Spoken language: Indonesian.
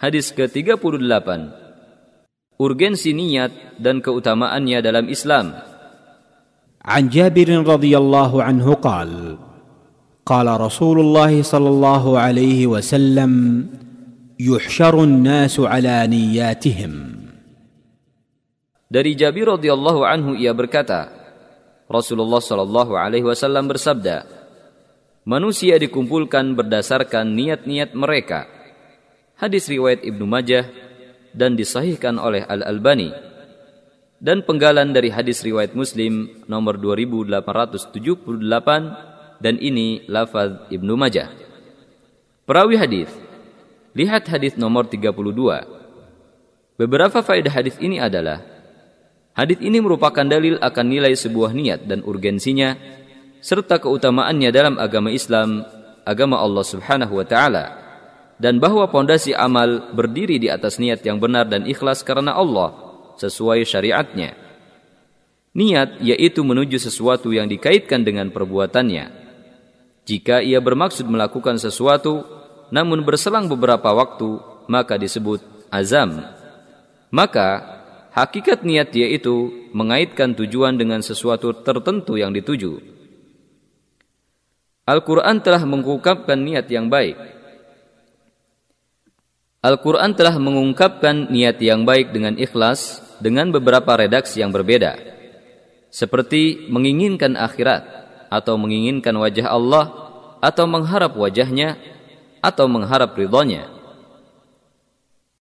Hadis ke-38. Urgensi niat dan keutamaannya dalam Islam. عن جابر رضي الله عنه قال قال رسول الله صلى الله عليه وسلم يحشر الناس على نياتهم Dari Jabir radhiyallahu anhu ia berkata, Rasulullah shallallahu alaihi wasallam bersabda, manusia dikumpulkan berdasarkan niat-niat mereka. Hadis riwayat Ibnu Majah dan disahihkan oleh Al-Albani. Dan penggalan dari hadis riwayat Muslim nomor 2878 dan ini lafaz Ibnu Majah. Perawi hadis. Lihat hadis nomor 32. Beberapa faedah hadis ini adalah Hadis ini merupakan dalil akan nilai sebuah niat dan urgensinya serta keutamaannya dalam agama Islam, agama Allah Subhanahu wa taala dan bahwa pondasi amal berdiri di atas niat yang benar dan ikhlas karena Allah sesuai syariatnya. Niat yaitu menuju sesuatu yang dikaitkan dengan perbuatannya. Jika ia bermaksud melakukan sesuatu namun berselang beberapa waktu maka disebut azam. Maka Hakikat niat yaitu mengaitkan tujuan dengan sesuatu tertentu yang dituju. Al-Quran telah mengungkapkan niat yang baik. Al-Quran telah mengungkapkan niat yang baik dengan ikhlas dengan beberapa redaksi yang berbeda. Seperti menginginkan akhirat atau menginginkan wajah Allah atau mengharap wajahnya atau mengharap ridhonya.